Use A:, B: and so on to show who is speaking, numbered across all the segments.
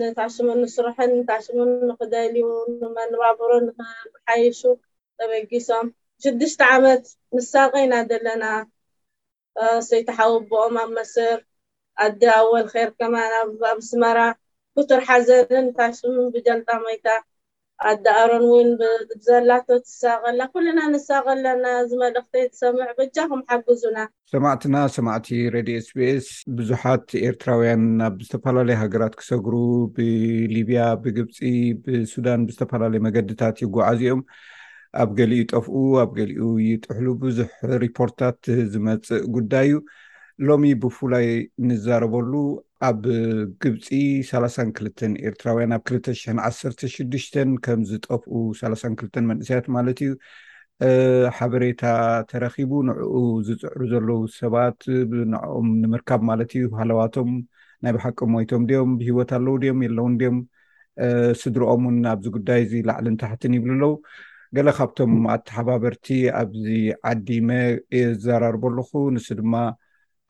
A: ንታሽሙ ንስርሑን ንታሽሙ ንክደልዩ ንመንባብሮ ንክሓይሹ ተበጊሶም ሽዱሽተ ዓመት ንሳቀ ኢና ዘለና ሰይቲ ሓወቦኦም ኣብ መስር ኣደ ኣወል ኼር ከማን ኣብ ኣስመራ ኩቱር ሓዘንን ታሽሙን ብጀልጣ ሞይታ ኣደ ኣሮን ውን ብዘላቶ ትሳቀ ኣላ ኩልና ንሳቀ ኣለና እዚ መልእክተይ ትሰምዕ በጃኩም ሓግዙና።
B: ሰማዕትና ሰማዕቲ ሬድዮ ስቢኤስ ብዙሓት ኤርትራውያን ናብ ዝተፈላለየ ሃገራት ክሰግሩ ብሊብያ ብግብፂ ብሱዳን ብዝተፈላለየ መገድታት ይጓዓዙ እዮም ኣብ ገሊኡ ይጠፍኡ ኣብ ገሊኡ ይጥሕሉ ብዙሕ ሪፖርታት ዝመፅእ ጉዳይ እዩ ሎሚ ብፍላይ ንዛረበሉ ኣብ ግብፂ ሰላሳን ክልተን ኤርትራውያን ኣብ ክልተ ሽሕን ዓሰርተ ሽዱሽተን ከም ዝጠፍኡ ሰላሳን ክልተን መንእሰያት ማለት እዩ ሓበሬታ ተረኪቡ ንዕኡ ዝፅዕሩ ዘለዉ ሰባት ንዕኦም ንምርካብ ማለት እዩ ሃለዋቶም ናይ ብሓቂ ሞይቶም ድዮም ብሂወት ኣለዉ ድዮም የለውን ድዮም ስድርኦም እውን ኣብዚ ጉዳይ እዚ ላዕልን ታሕትን ይብሉ ኣለዉ ገለ ካብቶም ኣተሓባበርቲ ኣብዚ ዓዲመ የዘራርቦ ኣለኹ ንሱ ድማ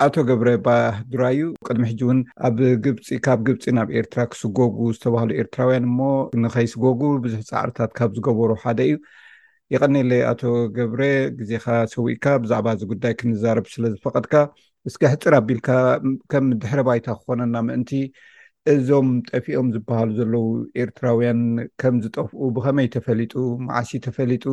B: ኣቶ ገብረ ባህ-ዱራዩ፣ ቅድሚ ሕጂ እውን ኣብ ግብጺ፣ ካብ ግብጺ ናብ ኤርትራ ክስጎጉ ዝተባህሉ ኤርትራውያን እሞ ንኸይስጎጉ ብዙሕ ጻዕርታት ካብ ዝገበሩ ሓደ እዩ። የቐኔለይ ኣቶ ገብረ ግዜኻ ሰዊእካ ብዛዕባ እዚ ጉዳይ ክንዛረብ ስለ ዝፈቐድካ። እስከ ሕጽር ኣቢልካ ከም ድሕረ ባይታ ክኾነና ምእንቲ፣ እዞም ጠፊኦም ዝበሃሉ ዘለዉ ኤርትራውያን ከም ዝጠፍኡ ብኸመይ ተፈሊጡ፣ መዓስ እዩ ተፈሊጡ፣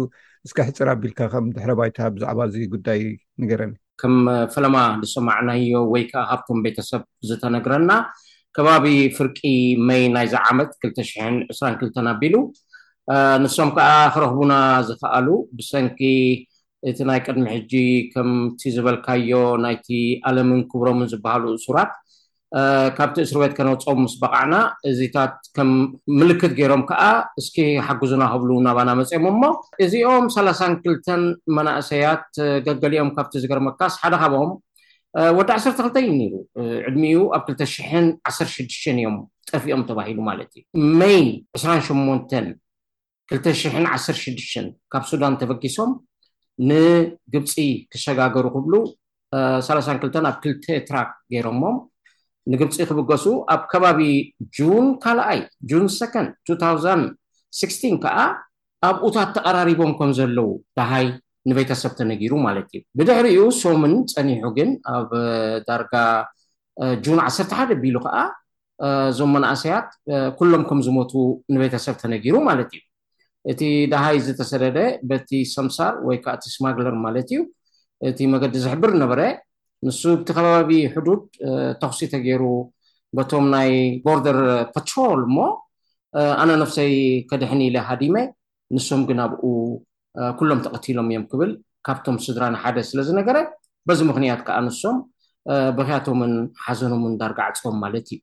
B: እስከ ሕጽር ኣቢልካ ከም ድሕረ ባይታ ብዛዕባ እዚ ጉዳይ ንገረኒ።
C: ከም ፈለማ ዝሰማዕናዮ ወይ ከኣ ካብቶም ቤተሰብ ዝተነግረና ከባቢ ፍርቂ መይ ናይዚ ዓመት ክልተ ሽሕን ዕስራን ክልተን ኣቢሉ ንሶም ከኣ ክረኽቡና ዝኸኣሉ ብሰንኪ እቲ ናይ ቅድሚ ሕጂ ከምቲ ዝበልካዮ ናይቲ ኣለምን ክብሮምን ዝበሃሉ እሱራት ካብቲ እስርቤት ከነውጽኦም ምስ በቓዕና እዚታት ከም ምልክት ገይሮም ከኣ እስኪ ሓግዙና ክብሉ ናባና መጺኦም እሞ እዚኦም ሰላሳን ክልተን መናእሰያት ገገሊኦም ካብቲ ዝገርመካስ ሓደ ካብኦም ወዲ ዓሰርተ ክልተ እዩ ነይሩ ዕድሚኡ ኣብ ክልተ ሽሕን ዓሰርተ ሽዱሽተን እዮም ጠፊኦም ተባሂሉ ማለት እዩ መይ ዕስራን ሸሞንተን ክልተ ሽሕን ዓሰርተ ሽዱሽተን ካብ ሱዳን ተበጊሶም ንግብፂ ክሸጋገሩ ክብሉ ሰላሳን ክልተን ኣብ ክልተ ትራክ ገይሮሞም ንግብፂ ክብገሱ ኣብ ከባቢ ጁን ካልኣይ ጁን ሰከንድ 2016 ከዓ ኣብኡታት ተቐራሪቦም ከም ዘለዉ ደሃይ ንቤተሰብ ተነጊሩ ማለት እዩ ብድሕሪኡ ሶምን ፀኒሑ ግን ኣብ ዳርጋ ጁን ዓሰርተ ሓደ ቢሉ ከዓ እዞም መናእሰያት ኩሎም ከም ዝሞቱ ንቤተሰብ ተነጊሩ ማለት እዩ። እቲ ደሃይ ዝተሰደደ በቲ ሰምሳር ወይ ከኣ እቲ ስማግለር ማለት እዩ እቲ መገዲ ዝሕብር ነበረ። ንሱ ኣብቲ ከባቢ ሕዱድ ተኹሲ ተገይሩ በቶም ናይ ቦርደር ፓትሮል እሞ ኣነ ነፍሰይ ከድሕን ኢለ ሃዲመ ንሶም ግን ኣብኡ ኩሎም ተቐቲሎም እዮም ክብል ካብቶም ስድራ ንሓደ ስለ ዝነገረ በዚ ምክንያት ከዓ ንሶም ብክያቶምን ሓዘኖምን ዳርጋ ኣዕፅቦም ማለት እዩ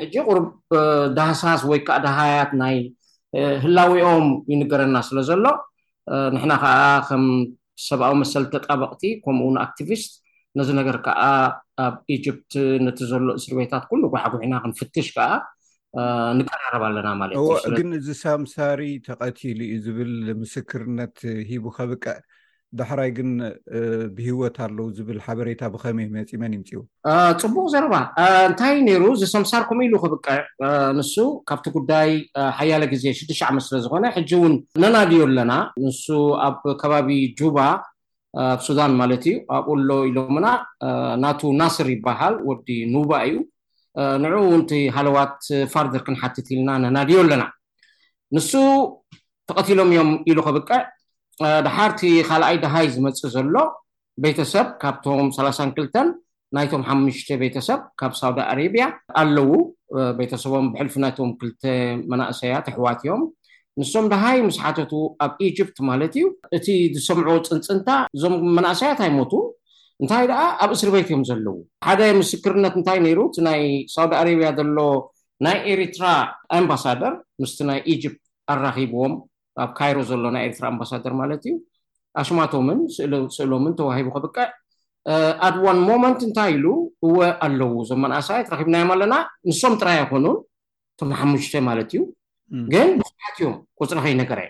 C: ሕጂ ቁርብ ዳህሳስ ወይ ከዓ ዳሃያት ናይ ህላዊኦም ይንገረና ስለ ዘሎ ንሕና ከኣ ከም ሰብኣዊ መሰል ተጣበቕቲ ከምኡውን ኣክቲቪስት ነዚ ነገር ከኣ ኣብ ኢጅፕት ነቲ ዘሎ እስርቤታት ኩሉ ጓሕጒሕና ክንፍትሽ ከኣ ንቀራረብ ኣለና ማለት
B: እዩ። እወ ግን እዚ ሳምሳሪ ተቐቲሉ እዩ ዝብል ምስክርነት ሂቡ ከብቅዕ ዳሕራይ ግን ብሂወት ኣለዉ ዝብል ሓበሬታ ብኸመይ መጺኡ መን ይምጽኡ?
C: ጽቡቕ ዘረባ። እንታይ እዩ ነይሩ እዚ ሰምሳር ከምኡ ኢሉ ክብቅዕ? ንሱ ካብቲ ጉዳይ ሓያለ ግዜ ሽዱሽተ ዓመት ስለ ዝኾነ ሕጂ እውን ነናድዮ ኣለና። ንሱ ኣብ ከባቢ ጁባ ኣብ ሱዳን ማለት እዩ ኣብኡ ኣሎ ኢሎምና። ናቱ ናስር ይበሃል ወዲ ኑባ እዩ። ንዕኡ እውን እቲ ሃለዋት ፋርደር ክንሓትት ኢልና ነናድዮ ኣለና። ንሱ ተቐቲሎም እዮም ኢሉ ከብቅዕ ደሓር እቲ ካልኣይ ደሃይ ዝመጽእ ዘሎ ቤተሰብ ካብቶም ሰላሳን ክልተን ናይቶም ሓሙሽተ ቤተሰብ ካብ ሳውዲ ኣሬብያ ኣለዉ ቤተሰቦም ብሕልፊ ናይቶም ክልተ መናእሰያት ኣሕዋት እዮም ንሶም ደሃይ ምስ ሓተቱ ኣብ ኢጅፕት ማለት እዩ እቲ ዝሰምዕዎ ጽንጽንታ እዞም መናእሰያት ኣይሞቱን እንታይ ደኣ ኣብ እስር ቤት እዮም ዘለዉ ሓደ ምስክርነት እንታይ ነይሩ እቲ ናይ ሳውዲ ኣሬብያ ዘሎ ናይ ኤሪትራ ኣምባሳደር ምስቲ ናይ ኢጅፕት ኣራኺብዎም ኣብ ካይሮ ዘሎ ናይ ኤርትራ ኣምባሳደር ማለት እዩ ኣሽማቶምን ስእሎምን ተዋሂቡ ከብቅዕ ኣድ ዋን ሞመንት እንታይ ኢሉ እወ ኣለዉ እዞም መናእሰያት ረኪብናዮም ኣለና ንሶም ጥራይ ኣይኮኑን እቶም ሓሙሽተ ማለት እዩ ግን ብዙሓት እዮም ቁፅሪ ከይነገረ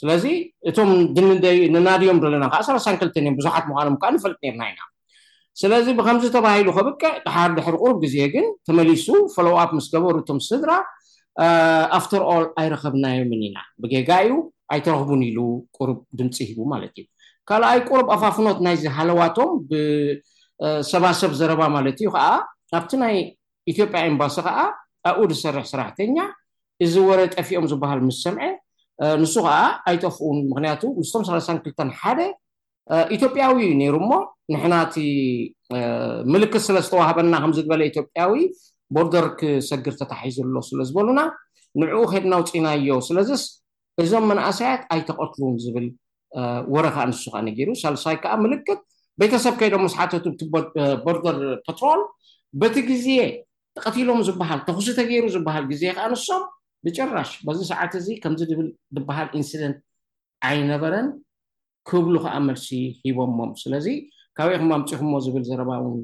C: ስለዚ እቶም ንናድዮም ዘለና ከዓ ሰላሳን ክልተን እዮም ብዙሓት ምዃኖም ከዓ ንፈልጥ ነርና ኢና ስለዚ ብኸምዚ ተባሂሉ ከብቅዕ ደሓር ድሕሪ ቁሩብ ግዜ ግን ተመሊሱ ፎሎው ኣፕ ምስ ገበሩ እቶም ስድራ ኣፍተር ኦል ኣይረኸብናዮምን ኢና ብጌጋ እዩ ኣይተረኽቡን ኢሉ ቁሩብ ድምጺ ሂቡ ማለት እዩ ካልኣይ ቁሩብ ኣፋፍኖት ናይዚ ሃለዋቶም ብ ሰባሰብ ዘረባ ማለት እዩ ከኣ ኣብቲ ናይ ኢትዮጵያ ኤምባሲ ከኣ ኣብኡ ዝሰርሕ ሰራሕተኛ እዚ ወረ ጠፊኦም ዝበሃል ምስ ሰምዐ ንሱ ከኣ ኣይጠፍኡን ምኽንያቱ ምስቶም ሰላሳን ክልተን ሓደ ኢትዮጵያዊ እዩ ነይሩ እሞ ንሕና እቲ ምልክት ስለ ዝተዋህበና ከምዚ ዝበለ ኢትዮጵያዊ ቦርደር ክሰግር ተታሒዙ ኣሎ ስለ ዝበሉና ንዕኡ ከድና ውፅኢናዮ ስለዝስ እዞም መናእሰያት ኣይተቐትሉን ዝብል ወረ ከዓ ንሱ ከዓ ነጊሩ ሳልሳይ ከዓ ምልክት ቤተሰብ ከይዶም ምስ ሓተቱ እቲ ቦርደር ፐትሮል በቲ ግዜ ተቐቲሎም ዝበሃል ተኹሲ ተገይሩ ዝበሃል ግዜ ከዓ ንሶም ብጭራሽ በዚ ሰዓት እዚ ከምዚ ድብል ዝበሃል ኢንሲደንት ኣይነበረን ክብሉ ከኣ መልሲ ሂቦሞም። ስለዚ ካበይ ኢኹም ኣምጺኹሞ ዝብል ዘረባ እውን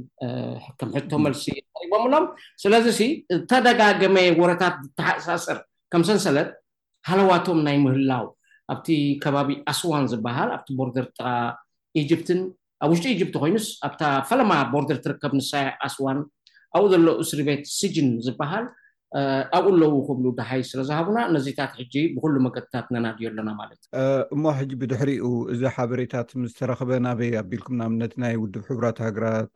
C: ከም ሕቶ መልሲ ኣቕሪቦምሎም። ስለዚሲ እተደጋገመ ወረታት ዝተሓሳሰር ከም ሰንሰለት ሃለዋቶም ናይ ምህላው ኣብቲ ከባቢ ኣስዋን ዝበሃል ኣብቲ ቦርደር ጥቓ ኢጅፕትን ኣብ ውሽጢ ኢጅፕቲ ኮይኑስ ኣብታ ፈለማ ቦርደር ትርከብ ንሳ ኣስዋን ኣብኡ ዘሎ እስሪቤት ስጅን ዝባሃል ኣብኡ ኣለዉ ክብሉ ደሃይ ስለዝሃቡና ነዚታት ሕጂ ብኹሉ መገድታት ነናድዮ ኣለና ማለት
B: እዩ። እሞ ሕጂ ብድሕሪኡ እዚ ሓበሬታት ምስተረኽበ ናበይ ኣቢልኩም ንኣብነት ናይ ውድብ ሕቡራት ሃገራት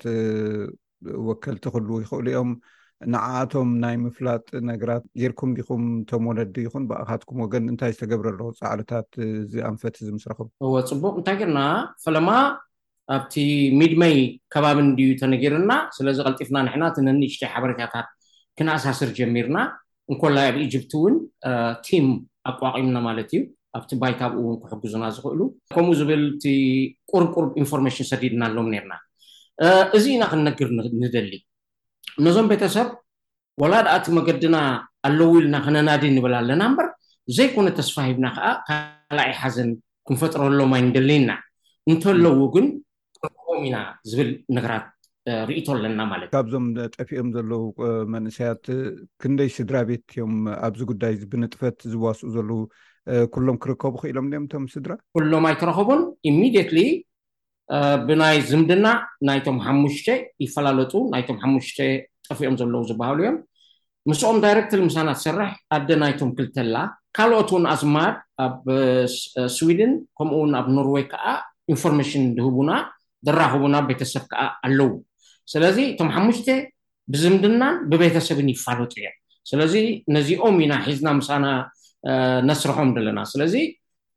B: ወከልቲ ክህልዉ ይኽእሉ እዮም ንዓኣቶም ናይ ምፍላጥ ነገራት ጌርኩም ዲኹም እቶም ወለዲ ይኹን ብኣኻትኩም ወገን እንታይ ዝተገብረ ኣሎ ፃዕርታት እዚ ኣንፈት እዚ ምስ ረኸብኩም
C: እወ ፅቡቅ እንታይ ጌርና ፈለማ ኣብቲ ሚድ መይ ከባቢ እንድዩ ተነጊሩና ስለዚ ቀልጢፍና ንሕና እቲ ነንእሽተይ ሓበሬታታት ክነኣሳስር ጀሚርና እንኮላይ ኣብ ኢጅፕቲ እውን ቲም ኣቋቒምና ማለት እዩ ኣብቲ ባይታ ኣብኡ እውን ክሕግዙና ዝኽእሉ ከምኡ ዝብል እቲ ቁርብ ቁርብ ኢንፎርሜሽን ሰዲድናሎም ነርና እዚ ኢና ክንነግር ንደሊ ነዞም ቤተሰብ ወላ ደኣ እቲ መገድና ኣለዉ ኢልና ክነናዲ ንብል ኣለና እምበር ዘይኮነ ተስፋ ሂብና ከዓ ካልኣይ ሓዘን ክንፈጥረሎም ኣይንደልይና እንተለዉ ግን ም ኢና ዝብል ነገራት ርእቶ ኣለና ማለት እዩ
B: ካብዞም ጠፊኦም ዘለዉ መንእሰያት ክንደይ ስድራ ቤት እዮም ኣብዚ ጉዳይ እዚ ብንጥፈት ዝዋስኡ ዘለዉ ኩሎም ክርከቡ ክኢሎም ድዮም እቶም ስድራ
C: ኩሎም ኣይተረኸቡን ኢሚድትሊ ብናይ ዝምድና ናይቶም ሓሙሽተ ይፈላለጡ ናይቶም ሓሙሽተ ጠፊኦም ዘለዉ ዝበሃሉ እዮም ምስኦም ዳይረክትሊ ምሳና ትሰርሕ ኣደ ናይቶም ክልተ ኣላ። ካልኦት እውን ኣዝማድ ኣብ ስዊድን ከምኡ እውን ኣብ ኖርወይ ከኣ ኢንፎርሜሽን ዝህቡና ዘራኽቡና ቤተሰብ ከኣ ኣለዉ። ስለዚ እቶም ሓሙሽተ ብዝምድናን ብቤተሰብን ይፋለጡ እዮም። ስለዚ ነዚኦም ኢና ሒዝና ምሳና ነስርሖም ዘለና። ስለዚ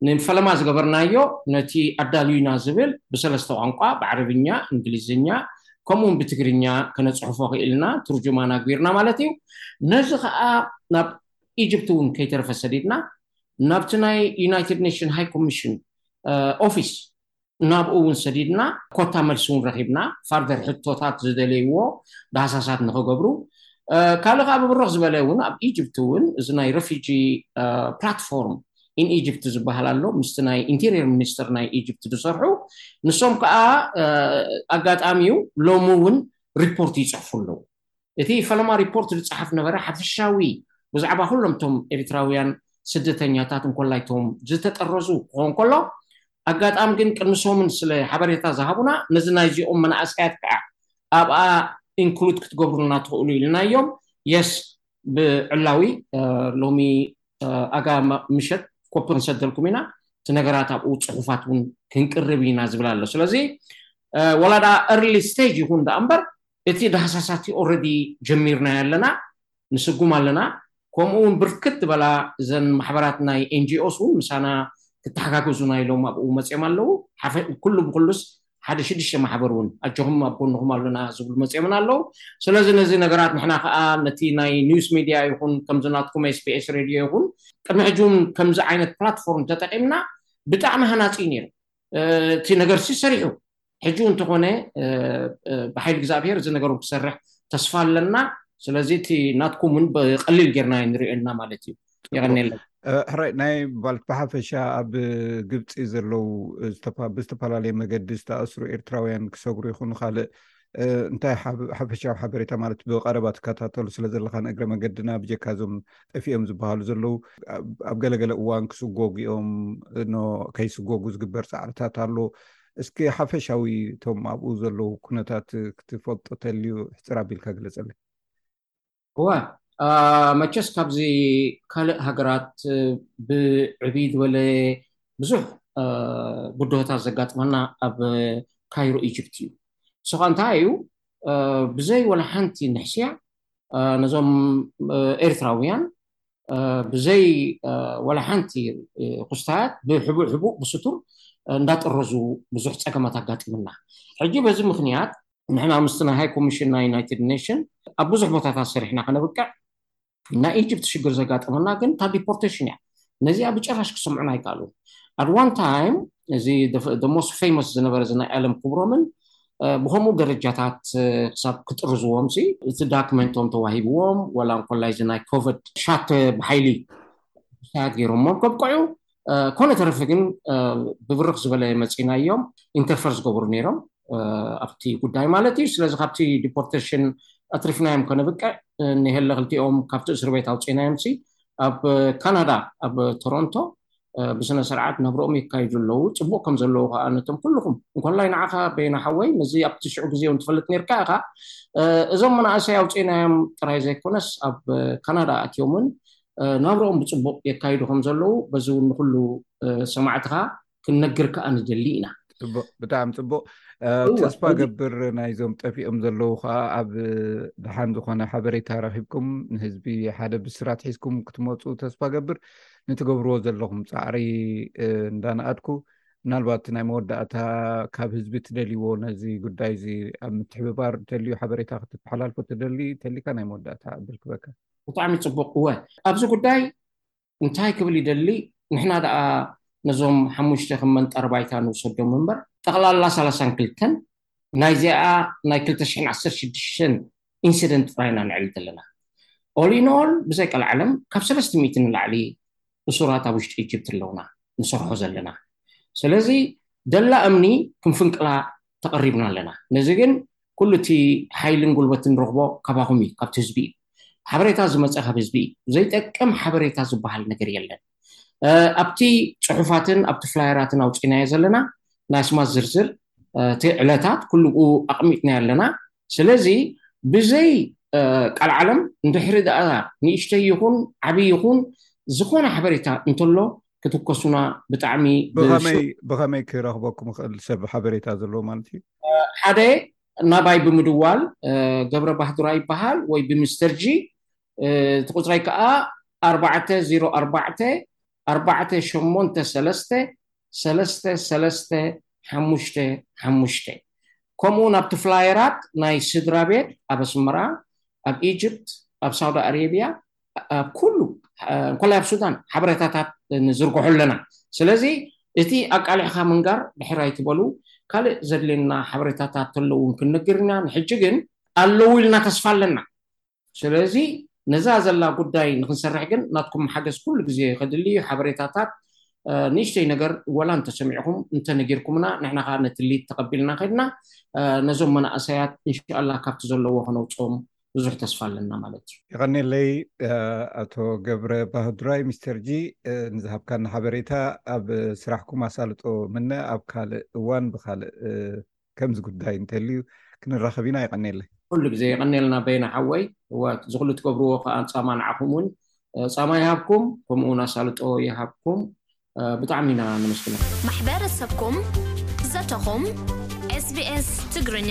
C: ንፈለማ ዝገበርናዮ ነቲ ኣዳልዩና ዝብል ብሰለስተ ቋንቋ ብዓረብኛ፣ እንግሊዝኛ ከምኡ ውን ብትግርኛ ከነጽሕፎ ክኢልና፣ ትርጁማን ኣግቢርና ማለት እዩ። ነዚ ከኣ ናብ ኢጅፕት ውን ከይተረፈ ሰዲድና ናብቲ ናይ ዩናይትድ ኔሽን ሃይ ኮሚሽን ኦፊስ ናብኡ እውን ሰዲድና ኮታ መልሲ እውን ረኺብና ፋርደር ሕቶታት ዝደለይዎ ዳህሳሳት ንኽገብሩ ካልእ ከዓ ብብርኽ ዝበለ እውን ኣብ ኢጅፕቲ እውን እዚ ናይ ረፊጂ ፕላትፎርም ኢን ኢጅፕቲ ዝበሃል ኣሎ ምስቲ ናይ ኢንቴሪየር ሚኒስትር ናይ ኢጅፕቲ ዝሰርሑ ንሶም ከዓ ኣጋጣሚ እዩ ሎሚ እውን ሪፖርት ይፅሕፉ ኣለዉ እቲ ፈለማ ሪፖርት ዝጸሓፍ ነበረ ሓፈሻዊ ብዛዕባ ኩሎም ቶም ኤሪትራውያን ስደተኛታት እንኮላይ ቶም ዝተጠረዙ ክኾን ከሎ ኣጋጣሚ ግን ቅድሚ ሰሙን ስለ ሓበሬታ ዝሃቡና ነዚ ናይዚኦም መናእሰያት ከኣ ኣብኣ ኢንክሉድ ክትገብሩልና ትኽእሉ ኢልናዮም የስ ብዕላዊ ሎሚ ኣጋ ምሸት ኮፒ ክንሰደልኩም ኢና እቲ ነገራት ኣብኡ ጽሑፋት እውን ክንቅርብ ኢና ዝብል ኣሎ ስለዚ ወላ ደኣ ኤርሊ ስቴጅ ይኹን ደኣ እምበር እቲ ዳህሳሳ እቲ ኦረዲ ጀሚርናዮ ኣለና ንስጉም ኣለና ኮምኡ ውን ብርክት ዝበላ እዘን ማሕበራት ናይ ኤንጅኦስ ውን ምሳና ክተሓጋገዙና ኢሎም ኣብኡ መጽዮም ኣለዉ ሓፈ ኩሉ ብኩሉስ ሓደ ሽዱሽተ ማሕበር ውን ኣጆኹም ኣብ ጎንኹም ኣለና ዝብሉ መጽዮምና ኣለዉ ስለዚ ነዚ ነገራት ንሕና ከኣ ነቲ ናይ ኒውስ ሚድያ ይኹን ከምዚ ናትኩም ኤስቢኤስ ሬድዮ ይኹን ቅድሚ ሕጂ ውን ከምዚ ዓይነት ፕላትፎርም ተጠቂምና ብጣዕሚ ሃናጺ ኔሩ እቲ ነገርሲ ሰሪሑ ሕጂ እውን ተኾነ ብሓይሊ እግዚኣብሔር እዚ ነገሩ ክሰርሕ ተስፋ ኣለና ስለዚ እቲ ናትኩም እውን ብቀሊል ጌርና ንሪኦ ኢና ማለት እዩ የቀኔለን
B: ሕራይ ናይ ባልት ብሓፈሻ ኣብ ግብፂ ዘለው ብዝተፈላለየ መገዲ ዝተኣስሩ ኤርትራውያን ክሰግሩ ይኹኑ ካልእ እንታይ ሓፈሻዊ ሓበሬታ ማለት ብቀረባ ትከታተሉ ስለ ዘለካ ንእግረ መገድና ብጀካ እዞም ጠፊኦም ዝበሃሉ ዘለው ኣብ ገለገለ እዋን ክስጎጉ እዮም ኖ ከይስጎጉ ዝግበር ፃዕርታት ኣሎ እስኪ ሓፈሻዊ እቶም ኣብኡ ዘለዉ ኩነታት ክትፈልጦ ተልዩ ሕፅር ኣቢልካ ግለፀለይ።
C: እወ መቸስ ካብዚ ካልእ ሃገራት ብዕብይ ዝበለ ብዙሕ ብድሆታት ዘጋጥመና ኣብ ካይሮ ኢጅፕት እዩ እሱ ከዓ እንታይ እዩ ብዘይ ወላ ሓንቲ ንሕስያ ነዞም ኤርትራውያን ብዘይ ዋላ ሓንቲ ኩስታያት ብሕቡእ ሕቡእ ብስቱር እንዳጥረዙ ብዙሕ ጸገማት ኣጋጢሙና። ሕጂ በዚ ምኽንያት ንሕና ምስቲ ናይ ሃይ ኮሚሽን ናይ ዩናይትድ ኔሽን ኣብ ብዙሕ ቦታታት ሰሪሕና ከነብቅዕ ናይ ኢጅፕት ሽግር ዘጋጠመና ግን እታ ዲፖርቴሽን እያ። ነዚኣ ብጭራሽ ክሰምዑና ኣይከኣሉን። ኣት ዋን ታይም እዚ the most famous ዝነበረ እዚ ናይ ኣለም ክብሮምን ብከምኡ ደረጃታት ክሳብ ክጥርዝዎም ሲ እቲ ዳክመንቶም ተዋሂብዎም ወላ እንኮላይ እዚ ናይ ኮቨድ ሻት ብሓይሊ ሻት ገይሮሞም ከብቅዑ ኮነ ተረፈ ግን ብብርኽ ዝበለ መጺና እዮም ኢንተርፈር ዝገበሩ ነይሮም ኣብቲ ጉዳይ ማለት እዩ ስለዚ ካብቲ ዲፖርቴሽን ኣትሪፍናዮም ከነብቅዕ ንሄለ ክልቲኦም ካብቲ እስርቤት ኣውጺእናዮም ሲ ኣብ ካናዳ ኣብ ቶሮንቶ ብስነ ስርዓት ናብርኦም የካይዱ ኣለዉ ፅቡቅ ከም ዘለዎ ከዓ ነቶም ኩልኩም እንኮላይ ንዓካ በይና ሓወይ ነዚ ኣብቲ ሽዑ ግዜ እውን ትፈልጥ ነርካ ኢካ እዞም መናእሰይ ኣውፂእናዮም ጥራይ ዘይኮነስ ኣብ ካናዳ ኣትዮም እውን ናብርኦም ብፅቡቅ የካይዱ ከም ዘለዉ በዚ እውን ንኩሉ ሰማዕትካ ክንነግር ከዓ ንደሊ ኢና
B: ፅቡቅ ብጣዕሚ ፅቡቅ ተስፋ ገብር ናይዞም ጠፊኦም ዘለዉ ከዓ ኣብ ደሓን ዝኮነ ሓበሬታ ረኪብኩም ንህዝቢ ሓደ ብስራት ሒዝኩም ክትመፁ ተስፋ ገብር ንትገብርዎ ዘለኹም ፃዕሪ እንዳነኣድኩ ምናልባት ናይ መወዳእታ ካብ ህዝቢ ትደልይዎ ነዚ ጉዳይ እዚ ኣብ ምትሕብባር ተልዩ ሓበሬታ ክትተሓላልፎ ትደሊ ተሊካ ናይ መወዳእታ ብልክበካ
C: ብጣዕሚ ፅቡቅ እወ ኣብዚ ጉዳይ እንታይ ክብል ይደሊ ንሕና ደኣ ነዞም ሓሙሽተ ከም መንጠሪ ባይታ ንውሰዶም እምበር ጠቕላላ ሰላሳን ክልተን ናይዚኣ ናይ ክልተ ሽሕን ዓሰርተ ሽዱሽተን ኢንሲደንት ጥራይ ኢና ነዕሊ ዘለና ኦል ኢን ኦል ብዘይ ቀልዓለም ካብ ሰለስተ ሚእቲ ንላዕሊ እሱራት ኣብ ውሽጢ ኢጅፕት ኣለውና ንሰርሖ ዘለና ስለዚ ደላ እምኒ ክንፍንቅላ ተቐሪብና ኣለና ነዚ ግን ኩሉ እቲ ሓይልን ጉልበትን ንረኽቦ ካባኹም እዩ፣ ካብቲ ህዝቢ እዩ። ሓበሬታ ዝመጸ ካብ ህዝቢ እዩ። ዘይጠቅም ሓበሬታ ዝበሃል ነገር የለን። ኣብቲ ጽሑፋትን ኣብቲ ፍላየራትን ኣውጺእናዮ ዘለና ናይ ኣስማት ዝርዝር እቲ ዕለታት ኩሉ ብኡ ኣቕሚጥናዮ ኣለና። ስለዚ ብዘይ ቃልዓለም እንድሕሪ ደኣ ንእሽተይ ይኹን ዓብይ ይኹን ዝኾነ ሓበሬታ እንተሎ ክትከሱና ብጣዕሚ
B: ብከመይ ክረክበኩም ክእል ሰብ ሓበሬታ ዘለዎ ማለት እዩ
C: ሓደ ናባይ ብምድዋል ገብረ ባህዱራ ይበሃል ወይ ብምስተር ጂ እቲ ቁፅረይ ከዓ ኣርባዕተ ዜሮ ኣርባዕተ ኣርባዕተ ሸሞንተ ሰለስተ ሰለስተ ሰለስተ ሓሙሽተ ሓሙሽተ ከምኡ ናብቲ ፍላየራት ናይ ስድራ ቤት ኣብ ኣስመራ ኣብ ኢጅፕት ኣብ ሳውዲ ኣረቢያ ኣብ ኩሉ እንኮላይ ኣብ ሱዳን ሓበሬታታት ንዝርግሖ ኣለና ስለዚ እቲ ኣቃሊዕካ ምንጋር ድሕር ኣይትበሉ ካልእ ዘድልየና ሓበሬታታት ተለዉ ውን ክንነግር ኢና ንሕጂ ግን ኣለዉ ኢልና ተስፋ ኣለና ስለዚ ነዛ ዘላ ጉዳይ ንክንሰርሕ ግን ናትኩም ሓገዝ ኩሉ ግዜ ከድሊ እዩ ሓበሬታታት ንእሽተይ ነገር ወላ እንተሰሚዕኹም እንተነጊርኩምና ንሕና ከዓ ነቲ ሊድ ተቐቢልና ከድና ነዞም መናእሰያት እንሻላ ካብቲ ዘለዎ ከነውፅኦም ብዙሕ ተስፋ ኣለና ማለት እዩ
B: የቀኒለይ ኣቶ ገብረ ባህዱራይ ሚስተርጂ ንዝሃብካ ናሓበሬታ ኣብ ስራሕኩም ኣሳልጦ ምነ ኣብ ካልእ እዋን ብካልእ ከምዚ ጉዳይ እንተልዩ ክንራኸብ ኢና ይቀኒለይ
C: ኩሉ ግዜ የቀኒልና በይና ሓወይ ዋ ዝኩሉ ትገብርዎ ከዓ ፃማ ንዓኹም እውን ፃማ ይሃብኩም ከምኡውን ኣሳልጦ ይሃብኩም ብጣዕሚ ኢና ነመስግና።
D: ማሕበረሰብኩም ዘተኹም SBS ትግርኛ።